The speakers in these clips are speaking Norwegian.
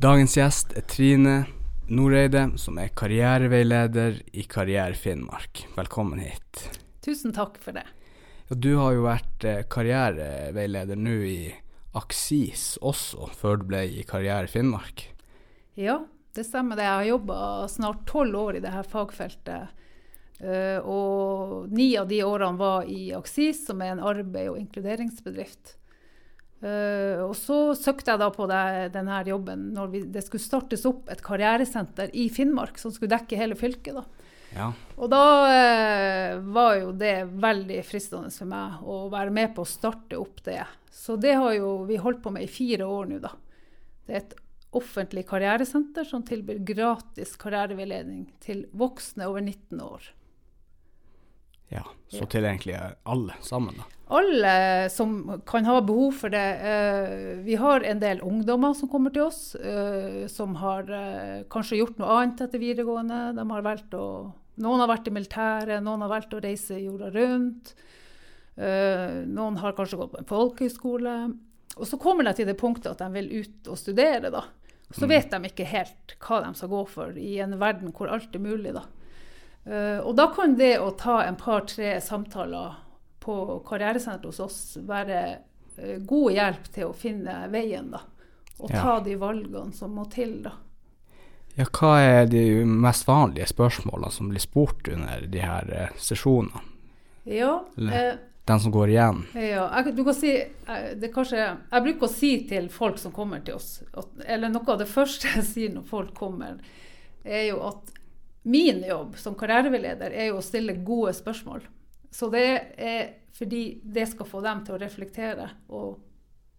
Dagens gjest er Trine Noreide, som er karriereveileder i Karriere Finnmark. Velkommen hit. Tusen takk for det. Ja, du har jo vært eh, karriereveileder nå i Aksis også, før du ble i Karriere Finnmark. Ja, det stemmer det. Jeg har jobba snart tolv år i dette fagfeltet. Uh, og ni av de årene var i Aksis, som er en arbeid- og inkluderingsbedrift. Uh, og så søkte jeg da på det, denne jobben når vi, det skulle startes opp et karrieresenter i Finnmark som skulle dekke hele fylket. da. Ja. Og da uh, var jo det veldig fristende for meg å være med på å starte opp det. Så det har jo vi holdt på med i fire år nå, da. Det er et offentlig karrieresenter som tilbyr gratis karriereveiledning til voksne over 19 år. Ja. Så til egentlig alle sammen, da. Alle som kan ha behov for det. Eh, vi har en del ungdommer som kommer til oss, eh, som har eh, kanskje gjort noe annet etter videregående. De har valgt å, noen har vært i militæret, noen har valgt å reise jorda rundt. Noen har kanskje gått på en folkehøyskole. Og så kommer de til det punktet at de vil ut og studere. da. Så vet de ikke helt hva de skal gå for i en verden hvor alt er mulig. da. Eh, og da kan det å ta en par-tre samtaler på karrieresenteret hos oss være eh, god hjelp til å finne veien, da. Og Ja. ta de valgene som må til, da. Ja, hva er de mest vanlige spørsmålene som blir spurt under de her eh, sesjonene? Ja, Eller- eh, Den som går igjen? ja jeg, du kan si, det kanskje, jeg bruker å si til folk som kommer til oss, at, eller noe av det første jeg sier når folk kommer, er jo at min jobb som karriereveileder er jo å stille gode spørsmål. Så det er fordi det skal få dem til å reflektere og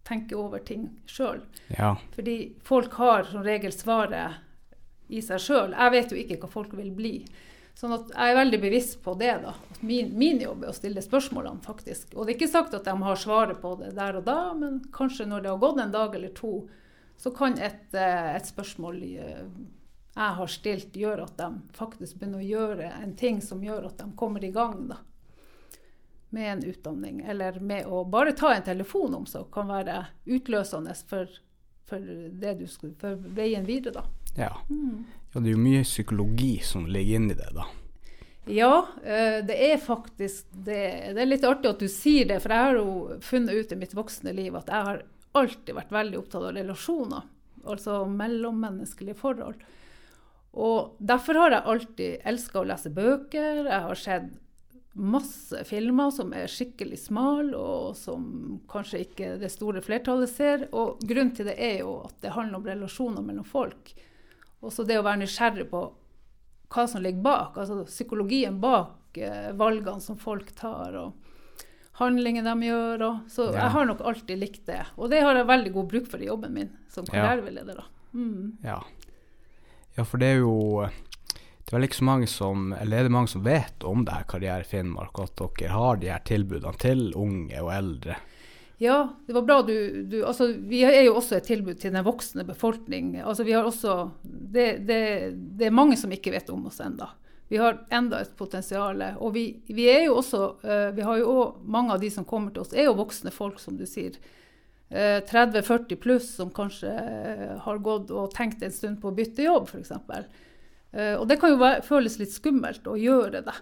tenke over ting sjøl. Ja. Fordi folk har som regel svaret i seg sjøl. Jeg vet jo ikke hva folk vil bli. Sånn at jeg er veldig bevisst på det. da, at Min, min jobb er å stille spørsmålene, faktisk. Og det er ikke sagt at de har svaret på det der og da, men kanskje når det har gått en dag eller to, så kan et, eh, et spørsmål eh, jeg har stilt, gjør at de faktisk begynner å gjøre en ting som gjør at de kommer i gang. da med en utdanning, eller med å bare ta en telefon om seg, kan være utløsende for, for, det du skal, for veien videre. Da. ja. Ja, det er jo mye psykologi som ligger inni det, da. Ja, eh, det er faktisk det. Det er litt artig at du sier det, for jeg har jo funnet ut i mitt voksne liv at jeg har alltid vært veldig opptatt av relasjoner. Altså mellommenneskelige forhold. Og derfor har jeg alltid elska å lese bøker. Jeg har sett masse filmer som er skikkelig smale, og som kanskje ikke det store flertallet ser. Og grunnen til det er jo at det handler om relasjoner mellom folk. Også det å være nysgjerrig på hva som ligger bak, altså psykologien bak eh, valgene som folk tar, og handlingene de gjør. Og, så Ja. jeg har nok alltid likt det. Og det har jeg veldig god bruk for i jobben min som karriereveileder. Mm. Ja. Ja, for det er jo Det er vel ikke så mange som Eller er det mange som vet om det her Karriere Finnmark, og at dere har de her tilbudene til unge og eldre? Ja, det var bra du, du altså, Vi er jo også et tilbud til den voksne befolkning. Altså, vi har også, det, det, det er mange som ikke vet om oss enda. Vi har enda et potensial. Og vi, vi er jo også eh, vi har jo også, Mange av de som kommer til oss, er jo voksne folk, som du sier. Eh, 30-40 pluss som kanskje eh, har gått og tenkt en stund på å bytte jobb, f.eks. Uh, og det kan jo føles litt skummelt å gjøre det.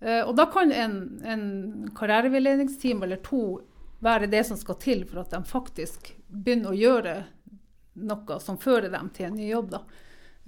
Eh, og da kan en, en karriereveiledningsteam eller to være det som skal til for at de faktisk begynner å gjøre noe som fører dem til en ny jobb. Da.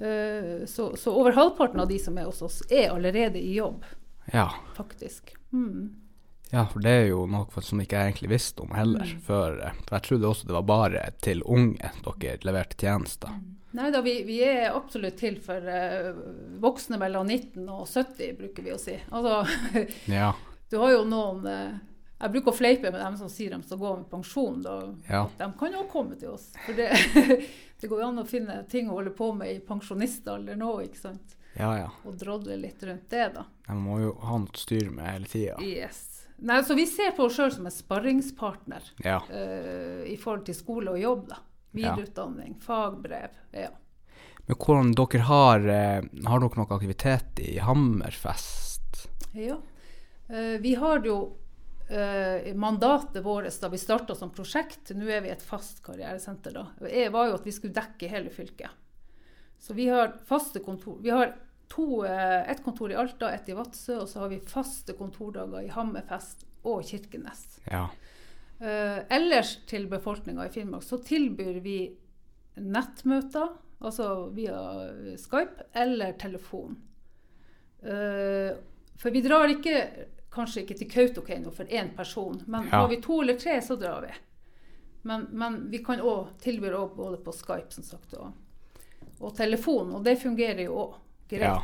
Eh, så, så over halvparten av de som er hos oss, er allerede i jobb, Ja. faktisk. Mm. Ja, for det er jo noe som ikke jeg egentlig visste om heller Mm. før. eh, For jeg trodde også det var bare til unge dere leverte tjenester. Nei da, vi, vi er absolutt til for uh, voksne mellom 19 og 70, bruker vi å si. Altså, Ja. du har jo noen uh, Jeg bruker å fleipe med dem som sier de skal gå med pensjon. Ja. De kan jo komme til oss. For det, det går jo an å finne ting å holde på med i pensjonistalder nå, ikke sant. Ja, ja. Og drodle litt rundt det, da. De må jo ha noe å styre med hele tida. Yes. Nei, så vi ser på oss sjøl som en sparringspartner Ja. uh, i forhold til skole og jobb. da. Ja. Videreutdanning, fagbrev. Ja. Men hvordan dere har eh, Har dere noe aktivitet i Hammerfest? ja. uh, vi har jo uh, mandatet vårt da vi starta som prosjekt, nå er vi et fast karrieresenter, da, var jo at vi skulle dekke hele fylket. Så vi har faste kontor. Vi har to, eh, et kontor i Alta, et i Vadsø, og så har vi faste kontordager i Hammerfest og Kirkenes. Ja. Uh, ellers til befolkninga i Finnmark så tilbyr vi nettmøter, altså via Skype, eller telefon. Uh, for vi drar ikke, kanskje ikke til Kautokeino for én person, men Ja. har vi to eller tre, så drar vi. Men, men vi kan òg tilby både på Skype som sagt, og, og telefon, og det fungerer jo òg greit, Ja.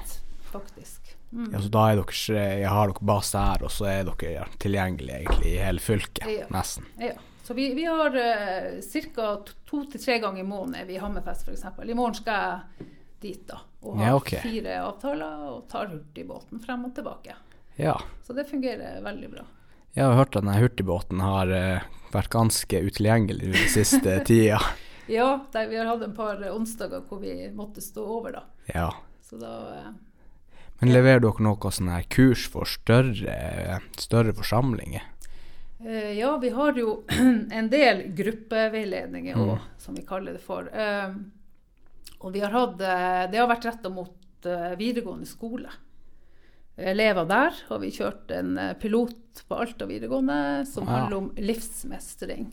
faktisk. Mm. ja, så da er dere, jeg har dere base her, og så er dere tilgjengelige egentlig i hele fylket, Ja. nesten. Ja. Så vi, vi har uh, ca. to til tre ganger i måneden er vi i Hammerfest f.eks. I morgen skal jeg dit da, og har Ja, okay. fire avtaler og tar hurtigbåten frem og tilbake. Ja. Så det fungerer veldig bra. Jeg har hørt at denne hurtigbåten har uh, vært ganske utilgjengelig den siste tida. Ja, der, vi har hatt en par eh, onsdager hvor vi måtte stå over, da. Ja. Så da Men leverer dere noe sånn her kurs for større, større forsamlinger? eh, Ja, vi har jo en del gruppeveiledninger òg, som vi kaller det for. Eh, og vi har hatt eh, Det har vært retta mot eh, videregående skole. Elever der har vi kjørt en pilot på Alta videregående som ja. handler om livsmestring.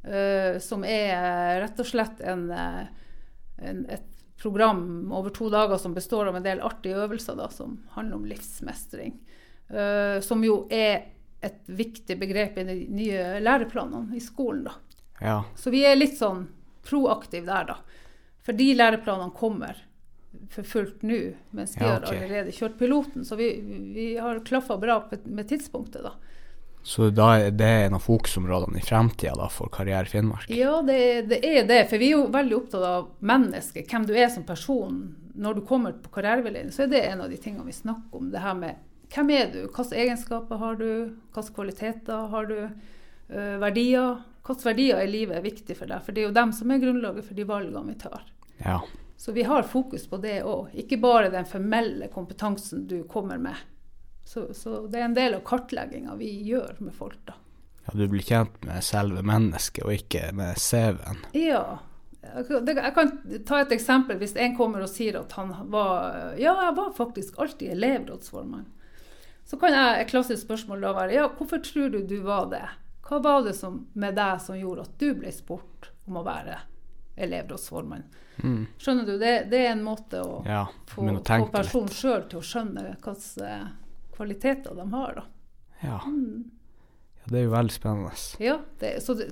Uh, som er rett og slett en, en, et program over to dager som består av en del artige øvelser da, som handler om livsmestring. Uh, som jo er et viktig begrep i de nye læreplanene i skolen. da. Ja. Så vi er litt sånn proaktive der, da. For de læreplanene kommer for fullt nå, mens vi Ja, har allerede kjørt piloten. Så vi, vi har klaffa bra med tidspunktet, da. Så da er det en av fokusområdene i fremtida for Karriere Finnmark? Ja, det, det er det. For vi er jo veldig opptatt av mennesket, hvem du er som person. Når du kommer på karriereveiledning, så er det en av de tingene vi snakker om. Det her med hvem er du, hvilke egenskaper har du, hvilke kvaliteter har du, øh, verdier. Hvilke verdier i livet er viktig for deg, for det er jo dem som er grunnlaget for de valgene vi tar. Ja. Så vi har fokus på det òg, ikke bare den formelle kompetansen du kommer med. Så, så det er en del av kartlegginga vi gjør med folk, da. ja. Du blir kjent med selve mennesket, og ikke med CV-en. Ja. Jeg kan- ta et eksempel. Hvis en kommer og sier at han var Ja, jeg var faktisk alltid elevrådsformann. Så kan jeg, et klassisk spørsmål da være ja, hvorfor tror du du var det? Hva var det som, med deg som gjorde at du ble spurt om å være elevrådsformann? Mm. Skjønner du? Det, det er en måte å Ja, få, få personen sjøl til å skjønne hvilke eh, kvaliteter de har. da. Ja. Mm. ja, det er jo veldig spennende. Ja, det, så det,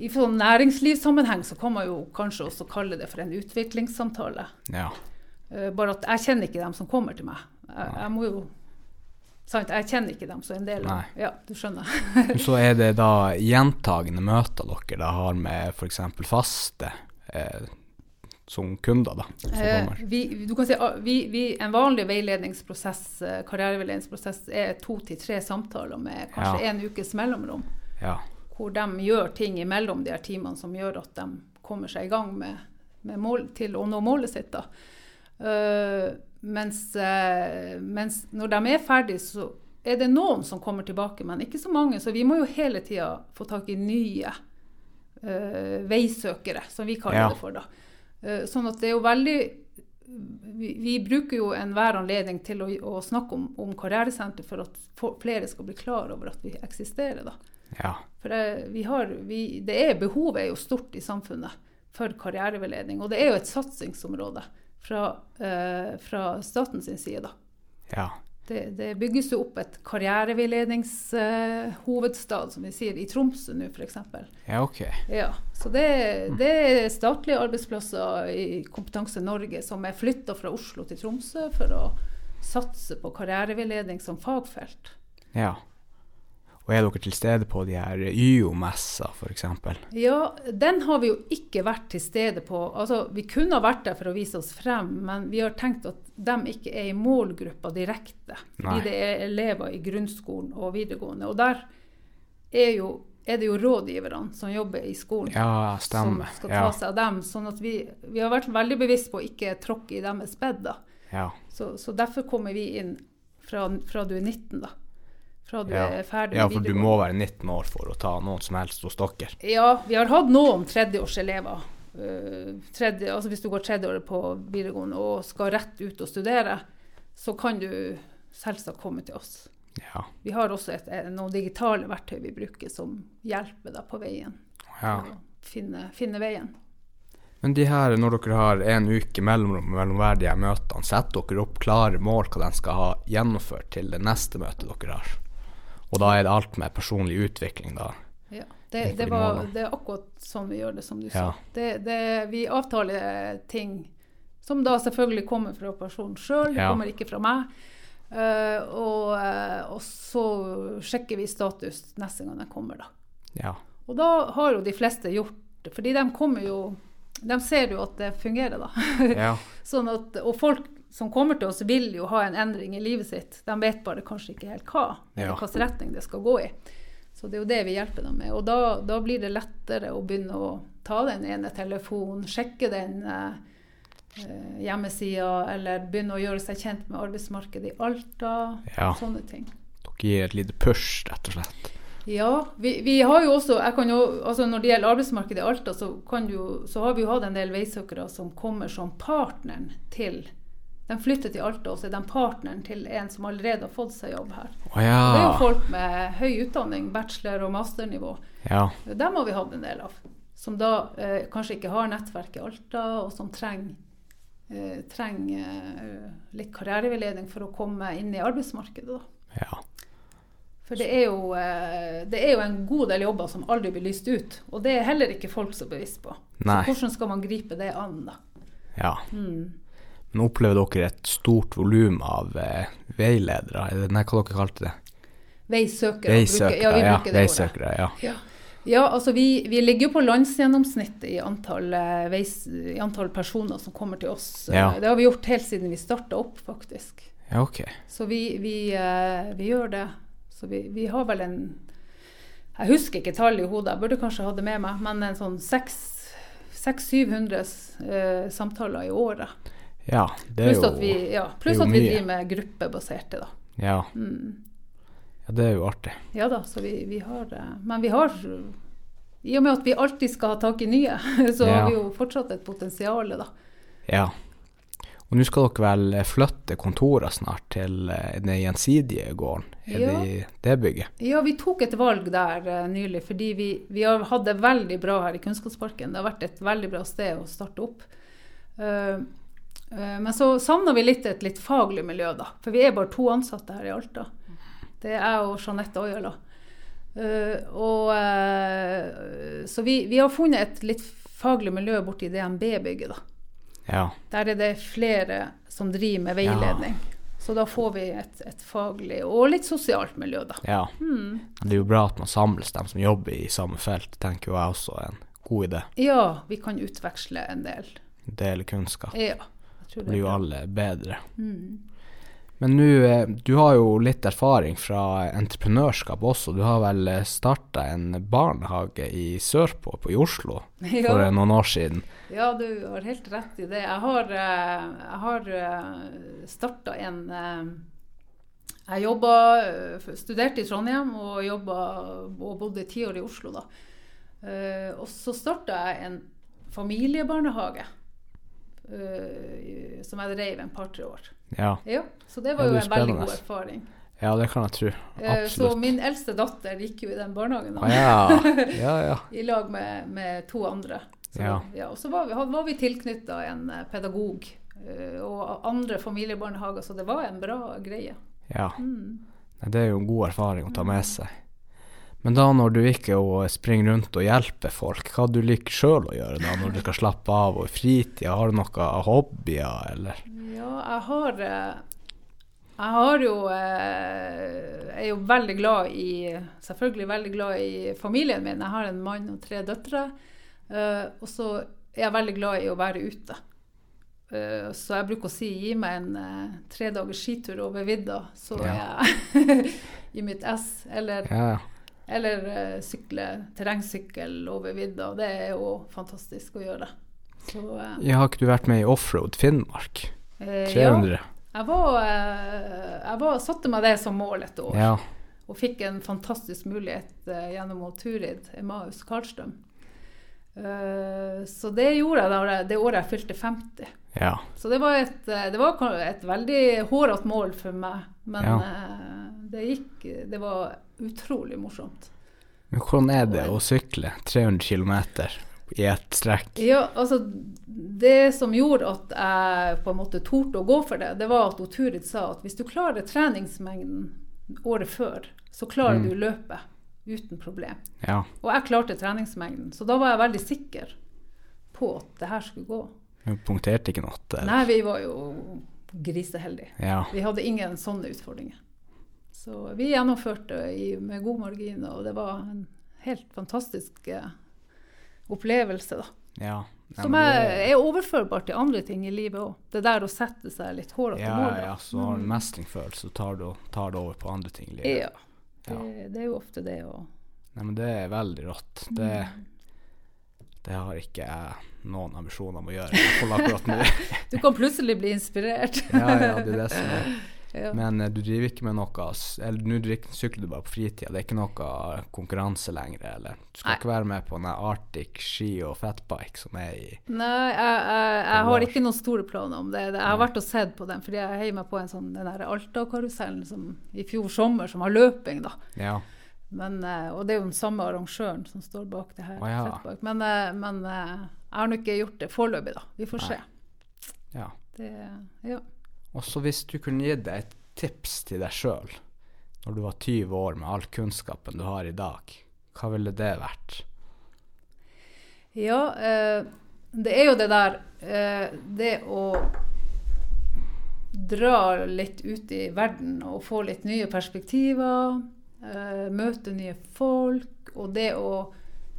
I sånn næringslivssammenheng så kan man jo kanskje også kalle det for en utviklingssamtale. Ja. Uh, bare at jeg kjenner ikke dem som kommer til meg. Jeg, jeg må jo Sant, jeg kjenner ikke dem, så en del av Nei. Ja, du skjønner. Så er det da gjentagende møter dere da har med f.eks. faste eh, som kunder, da? Som Eh, vi, du kan si, ah, vi, vi, en vanlig veiledningsprosess, eh, karriereveiledningsprosess er to til tre samtaler med kanskje Ja. en ukes mellomrom. Ja. Hvor de gjør ting imellom de her timene som gjør at de kommer seg i gang med, med mål, til å nå målet sitt. da. Uh, mens, uh, mens når de er ferdige, så er det noen som kommer tilbake, men ikke så mange. Så vi må jo hele tida få tak i nye uh, veisøkere, som vi kaller Ja. det for. da. Eh, sånn at det er jo veldig vi, vi bruker jo enhver anledning til å, å snakke om, om karrieresenter for at flere skal bli klar over at vi eksisterer. da. ja. For det, vi har, vi, det er, behovet er jo stort i samfunnet for karriereveiledning. Og det er jo et satsingsområde fra, eh, fra statens side. da. Ja. Det, det bygges jo opp et karriereveiledningshovedstad, som vi sier, i Tromsø nå f.eks. Ja, ok. Ja, så det, det er statlige arbeidsplasser i Kompetanse Norge som er flytta fra Oslo til Tromsø for å satse på karriereveiledning som fagfelt. Ja. Og er dere til stede på de her YO-messer, f.eks.? Ja, den har vi jo ikke vært til stede på. Altså, vi kunne ha vært der for å vise oss frem, men vi har tenkt at de ikke er i målgruppa direkte. Fordi Nei. det er elever i grunnskolen og videregående. Og der er, jo, er det jo rådgiverne som jobber i skolen. Ja. Som skal ta Ja. seg av dem. sånn at vi, vi har vært veldig bevisst på å ikke tråkke i deres bed. ja. Så, så derfor kommer vi inn fra, fra du er 19, da. Fra du Ja. er ferdig Ja, for du må være 19 år for å ta noen som helst hos dere. Ja, vi har hatt noen tredjeårselever. Uh, tredje, altså hvis du går tredjeåret på videregående og skal rett ut og studere, så kan du selvsagt komme til oss. Ja. Vi har også et, eh, noen digitale verktøy vi bruker som hjelper deg på veien. ja. Finne, finne veien. Men de her, når dere har en uke mellomrom mellom hver de møtene, setter dere opp klare mål hva de skal ha gjennomført til det neste møtet dere har. Og da er det alt med personlig utvikling, da. Ja. Det, det, var, det er akkurat sånn vi gjør det, som du Ja. sa. Det, det, vi avtaler ting som da selvfølgelig kommer fra personen sjøl, Ja. kommer ikke fra meg. Uh, og, eh, og så sjekker vi status neste gang den kommer, da. Ja. Og da har jo de fleste gjort det, fordi de kommer jo De ser jo at det fungerer, da. Ja. Sånn at, og folk som kommer til oss, vil jo ha en endring i livet sitt. De vet bare kanskje ikke helt hva, Ja. hvilken retning det skal gå i. Så det er jo det vi hjelper dem med. Og da, da blir det lettere å begynne å ta den ene telefonen, sjekke den eh, eh, hjemmesida, eller begynne å gjøre seg kjent med arbeidsmarkedet i Alta. Ja. Sånne ting. Dere gir et lite push, rett og slett. Ja, vi, vi har jo også jo, altså Når det gjelder arbeidsmarkedet i Alta, så, kan jo- så har vi jo hatt en del veisøkere som kommer som partneren til De flytter til Alta, og så er de partneren til en som allerede har fått seg jobb her. Å Det er jo folk med høy utdanning, bachelor- og masternivå. Ja. Dem har vi hatt en del av. Som da eh, kanskje ikke har nettverk i Alta, og som trenger eh, treng, eh, litt karriereveiledning for å komme inn i arbeidsmarkedet. da. ja. For det er, jo, eh, det er jo en god del jobber som aldri blir lyst ut. Og det er heller ikke folk så bevisst på. Nei. Så hvordan skal man gripe det an, da? ja. Mm. Men opplever dere et stort volum av eh, veiledere? Er det- Nei, hva dere kalte det? Veisøkere. Veisøkere, ja, vi ja. bruker det ordet. Veisøkere, ja. Ja, ja altså vi, vi ligger jo på landsgjennomsnittet i antall, eh, veis, i antall personer som kommer til oss. Eh, Ja. Det har vi gjort helt siden vi starta opp, faktisk. Ja, ok. Så vi, vi, eh, vi gjør det. Så vi, vi har vel en Jeg husker ikke tallet i hodet, jeg burde kanskje ha det med meg, men en sånn 600-700 eh, samtaler i året. Ja, det er Pluss jo at vi, ja, pluss at vi driver med gruppebaserte, da. Ja. Mm. ja, det er jo artig. Ja da, så vi, vi har eh, Men vi har I og med at vi alltid skal ha tak i nye, så Ja. har vi jo fortsatt et potensial, da. Ja. Og nå skal dere vel eh, flytte kontoret snart til eh, den gjensidige gården? Er Ja. det det bygget? Ja, vi tok et valg der nylig, fordi vi, vi har hatt det veldig bra her i Kunnskapsparken. Det har vært et veldig bra sted å starte opp. Eh, men så savner vi litt et litt faglig miljø, da. For vi er bare to ansatte her i Alta. Det er jeg og Jeanette Ojala. Eh, eh, så vi, vi har funnet et litt faglig miljø borti DNB-bygget, da. Ja. Der er det flere som driver med veiledning. Så da får vi et, et faglig og litt sosialt miljø, da. ja. Mm. Det er jo bra at man samles, dem som jobber i samme felt, tenker jo jeg også er en god idé. Ja, vi kan utveksle en del. Dele kunnskap. Ja, blir jo alle bedre. Mm. Men nå, eh, du har jo litt erfaring fra entreprenørskap også. Du har vel starta en barnehage i Sørpå, på, i Oslo, for Ja, eh, noen år siden. ja, du har helt rett i det. Jeg har, eh, jeg har starta en eh, Jeg jobba, eh, studerte i Trondheim og jobba og bodde ti år i Oslo, da. Eh, Og så starta jeg en familiebarnehage. Eh, Som jeg dreiv en par-tre år. Ja. Ja, så det Ja, var det jo en veldig god erfaring. ja, det kan jeg tro. Eh, Så min eldste datter gikk jo i den barnehagen. Ah, ja. ja, ja. i lag med, med to andre. Så, Ja. ja. og så var vi, var vi tilknytta en eh, pedagog uh, og andre familiebarnehager, så det var en bra greie. ja. Mm. Det er jo en god erfaring å ta med seg. Men da når du ikke springer rundt og hjelper folk, hva du liker sjøl å gjøre da, når du skal slappe av og i fritida? Har du noen hobbyer, eller? Ja, jeg har eh, Jeg har jo eh, Jeg er jo veldig glad i Selvfølgelig veldig glad i familien min. Jeg har en mann og tre døtre. eh, og så er jeg veldig glad i å være ute. Eh, så jeg bruker å si gi meg en uh, tre dagers skitur over vidda, så er jeg i mitt ess. Eller, Ja, eller eh, sykle terrengsykkel over vidda. Det er jo fantastisk å gjøre. Så eh, jeg Har ikke du vært med i Offroad Finnmark? eh, ja. Jeg, var, eh, jeg var, satte meg det som mål et år. Ja. Og fikk en fantastisk mulighet uh, gjennom Turid Emaus Karlstrøm. Uh, så det gjorde jeg da, det året jeg fylte 50. Ja. Så det var et, det var et veldig hårete mål for meg. Men det gikk Det var utrolig morsomt. Men hvordan er det å sykle 300 km i ett strekk? Ja, altså Det som gjorde at jeg på en måte torde å gå for det, det var at Turid sa at hvis du klarer treningsmengden året før, så klarer mm. du løpet uten problem. Ja. Og jeg klarte treningsmengden, så da var jeg veldig sikker på at det her skulle gå. Du punkterte ikke noe? Eller? Nei, vi var jo griseheldige. Ja. Vi hadde ingen sånne utfordringer. Så vi gjennomførte i, med god margin, og det var en helt fantastisk eh, opplevelse, da. Ja. Nei, Som er, det... er, overførbart til andre ting i livet òg. Det der å sette seg litt hårete ja, mål. Ja, så har du mm. mestringsfølelse, så tar du, tar du over på andre ting i livet. Ja. Det, det, er jo ofte det òg. Nei, men det er veldig rått. Det, det har ikke jeg noen ambisjoner om å gjøre. du kan plutselig bli inspirert. ja, ja, det er det som er ja. Men uh, du driver ikke med noe Eller nå sykler du bare på fritida, det er ikke noe konkurranse lenger? Eller du skal Nei. ikke være med på den Arctic ski og fatbike som er i Nei, jeg, jeg, jeg har ikke noen store planer om det. Jeg har vært og sett på den, fordi jeg heier meg på en sånn, den Alta-karusellen i fjor sommer, som har løping, da. Ja. Men, uh, og det er jo den samme arrangøren som står bak det her. Oh, ja. Men, uh, men jeg har nå ikke gjort det foreløpig, da. Vi får Nei. se. Ja. Det, ja. Og så hvis du kunne gi deg et tips til deg sjøl når du var 20 år med all kunnskapen du har i dag, hva ville det vært? Ja, eh, det er jo det der eh, Det å dra litt ut i verden og få litt nye perspektiver, eh, møte nye folk, og det å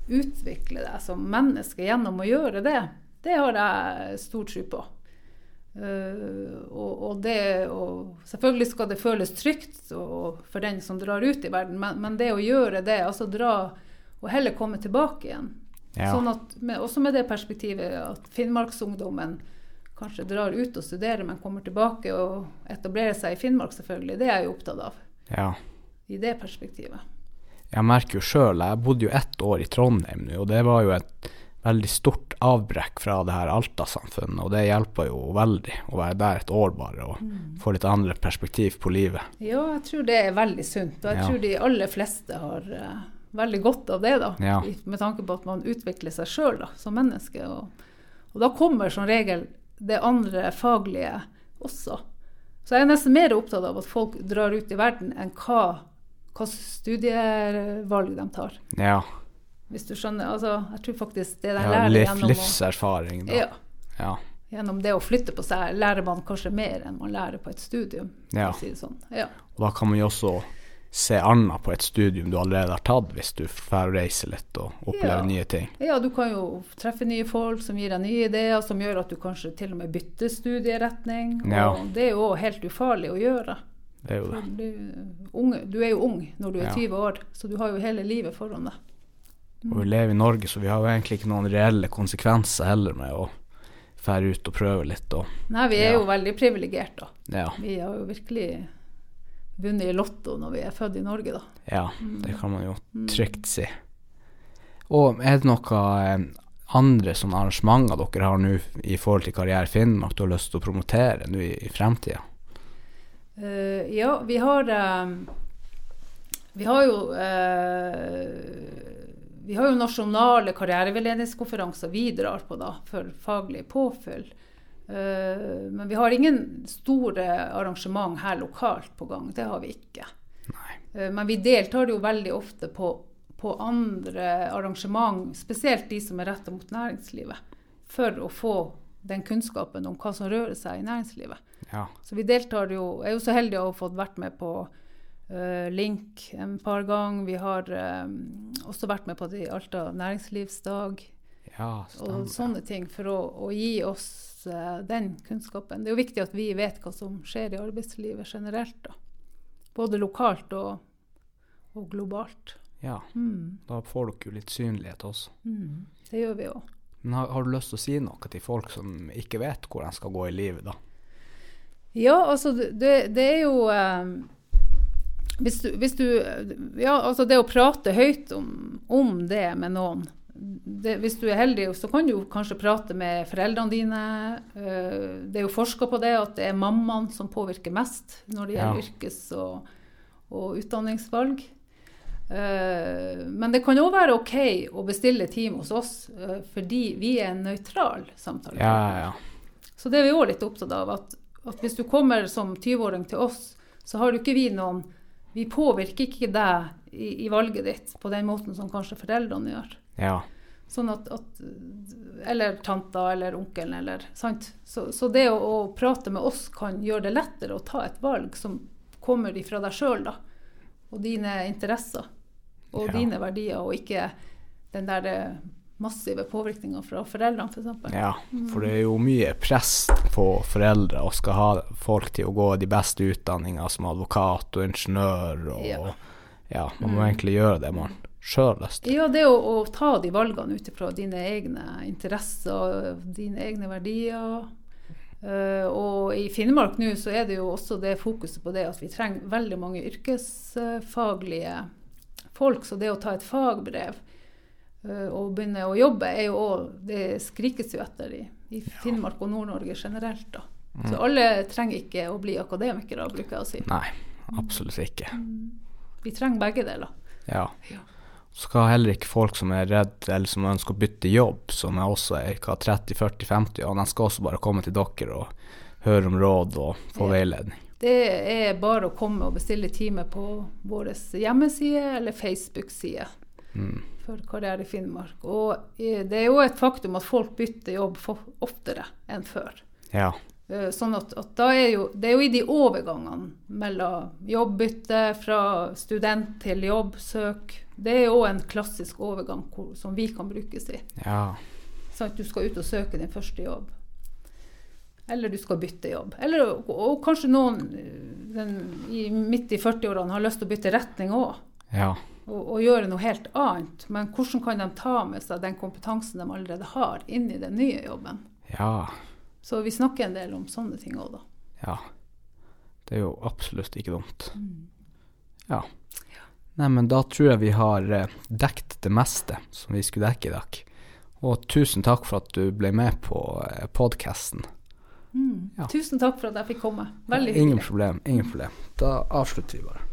utvikle deg som menneske gjennom å gjøre det, det har jeg stor tro på. Uh, og, og, det, og, selvfølgelig skal det føles trygt og, for den som drar ut i verden, men, men, det å gjøre det, altså dra og heller komme tilbake igjen. Ja. Sånn at, med, også med det perspektivet at Finnmarksungdommen kanskje drar ut og studerer, men kommer tilbake og etablerer seg i Finnmark, selvfølgelig. Det er jeg jo opptatt av. Ja. I det perspektivet. Jeg merker jo sjøl, jeg bodde jo ett år i Trondheim nå, og det var jo et veldig stort avbrekk fra det her Alta-samfunnet, og det hjelper jo veldig å være der et år bare og mm. få litt andre perspektiv på livet. Ja, jeg tror det er veldig sunt, og jeg ja. tror de aller fleste har uh, veldig godt av det, da. Ja. Med tanke på at man utvikler seg sjøl som menneske. Og, og, da kommer som regel det andre faglige også. Så jeg er nesten mer opptatt av at folk drar ut i verden enn hva, hva studievalg de tar. Ja. Hvis du skjønner. Altså, jeg tror faktisk det der ja, lærer gjennom Livserfaring, da. Ja. ja. Gjennom det å flytte på seg lærer man kanskje mer enn man lærer på et studium. Ja. Si sånn. ja. Og da kan man jo også se annet på et studium du allerede har tatt, hvis du får reise litt og oppleve ja. nye ting. Ja, du kan jo treffe nye folk som gir deg nye ideer, som gjør at du kanskje til og med bytter studieretning. Ja. Og det er jo helt ufarlig å gjøre. Det er jo det. Du, unge, du, er jo ung når du er 20 år, så du har jo hele livet foran deg. Og vi lever i Norge, så vi har jo egentlig ikke noen reelle konsekvenser heller med å fære ut og prøve litt. Og, Nei, vi er ja. jo veldig privilegerte, da. Ja. Vi har jo virkelig vunnet i Lotto når vi er født i Norge, da. Ja, det kan man jo mm. trygt si. Og er det noe eh, andre sånne arrangementer dere har nå i forhold til Karriere Finnmark du har lyst til å promotere nå i, i fremtida? Uh, ja, vi har uh, Vi har jo uh, vi har jo nasjonale karriereveiledningskonferanser vi drar på da, for faglig påfyll. Uh, men vi har ingen store arrangement her lokalt på gang. Det har vi ikke. Uh, men vi deltar jo veldig ofte på, på, andre arrangement, spesielt de som er retta mot næringslivet, for å få den kunnskapen om hva som rører seg i næringslivet. Ja. Så vi deltar jo, er jo så heldig å ha fått vært med på Link en par ganger. Vi har um, også vært med på det i Alta næringslivsdag. Ja, og sånne ting for å, å gi oss uh, den kunnskapen. Det er jo viktig at vi vet hva som skjer i arbeidslivet generelt. Da. Både lokalt og, og globalt. Ja, mm. da får dere jo litt synlighet også. Mm. Det gjør vi òg. Men har, har, du lyst til å si noe til folk som ikke vet hvor de skal gå i livet, da? Ja, altså det, det er jo um, hvis du, hvis du Ja, altså det å prate høyt om, om det med noen det, Hvis du er heldig, så kan du kanskje prate med foreldrene dine. Eh, det er jo forska på det, at det er mammaen som påvirker mest når det gjelder Ja. yrkes- og, og utdanningsvalg. Eh, Men det kan òg være OK å bestille time hos oss, eh, fordi vi er en nøytral samtale. Ja. Så det er vi òg litt opptatt av. At, at hvis du kommer som 20-åring til oss, så har du ikke vi noen Vi påvirker ikke deg i, i valget ditt på den måten som kanskje foreldrene gjør. ja. Sånn at, at Eller tanta eller onkelen eller Sant. Så, så det å, å prate med oss kan gjøre det lettere å ta et valg som kommer ifra deg sjøl, da. Og dine interesser. Og Ja. dine verdier, og ikke den der eh, massive påvirkninger fra foreldrene, f.eks. For Ja, for det er jo mye press på foreldre og skal ha folk til å gå de beste utdanningene som advokat og ingeniør og Ja. ja. man må egentlig gjøre det man sjøl lyst til. Ja, det å, å ta de valgene ut ifra dine egne interesser, dine egne verdier. Uh, og i Finnmark nå så er det jo også det fokuset på det at vi trenger veldig mange yrkesfaglige folk. Så det å ta et fagbrev og begynne å jobbe er jo også, Det skrikes jo etter i, i Finnmark og Nord-Norge generelt, da. Så alle trenger ikke å bli akademikere, bruker jeg å si. Nei, absolutt ikke. Vi trenger begge deler. Ja. Ja. Så skal heller ikke folk som er redd eller som ønsker å bytte jobb, som er også er 30-40-50 år, de skal også bare komme til dere og høre om råd og få Ja. veiledning. Det er bare å komme og bestille time på vår hjemmeside eller Facebook-side Mm. For Karriere i Finnmark. Og eh, det er jo et faktum at folk bytter jobb oftere enn før. Ja. Eh, Sånn at, at er jo, det er jo i de overgangene mellom jobbbytte fra student til jobbsøk. Det er jo en klassisk overgang hvor, som vi kan brukes i. Ja. Sånn at du skal ut og søke din første jobb. Eller du skal bytte jobb. Eller, og, og kanskje noen eh, den, i, midt i 40-årene har lyst til å bytte retning òg. Ja. Og, og gjøre noe helt annet. Men hvordan kan de ta med seg den kompetansen de allerede har, inn i den nye jobben? Ja. Så vi snakker en del om sånne ting òg, da. Ja. Det er jo absolutt ikke dumt. Mm. Ja. Nei, men da tror jeg vi har eh, dekt det meste som vi skulle dekke i dag. Og tusen takk for at du ble med på eh, podkasten. Mm. Ja. Tusen takk for at jeg fikk komme. Veldig hyggelig. Ingen problem. Ingen problem. Da avslutter vi bare.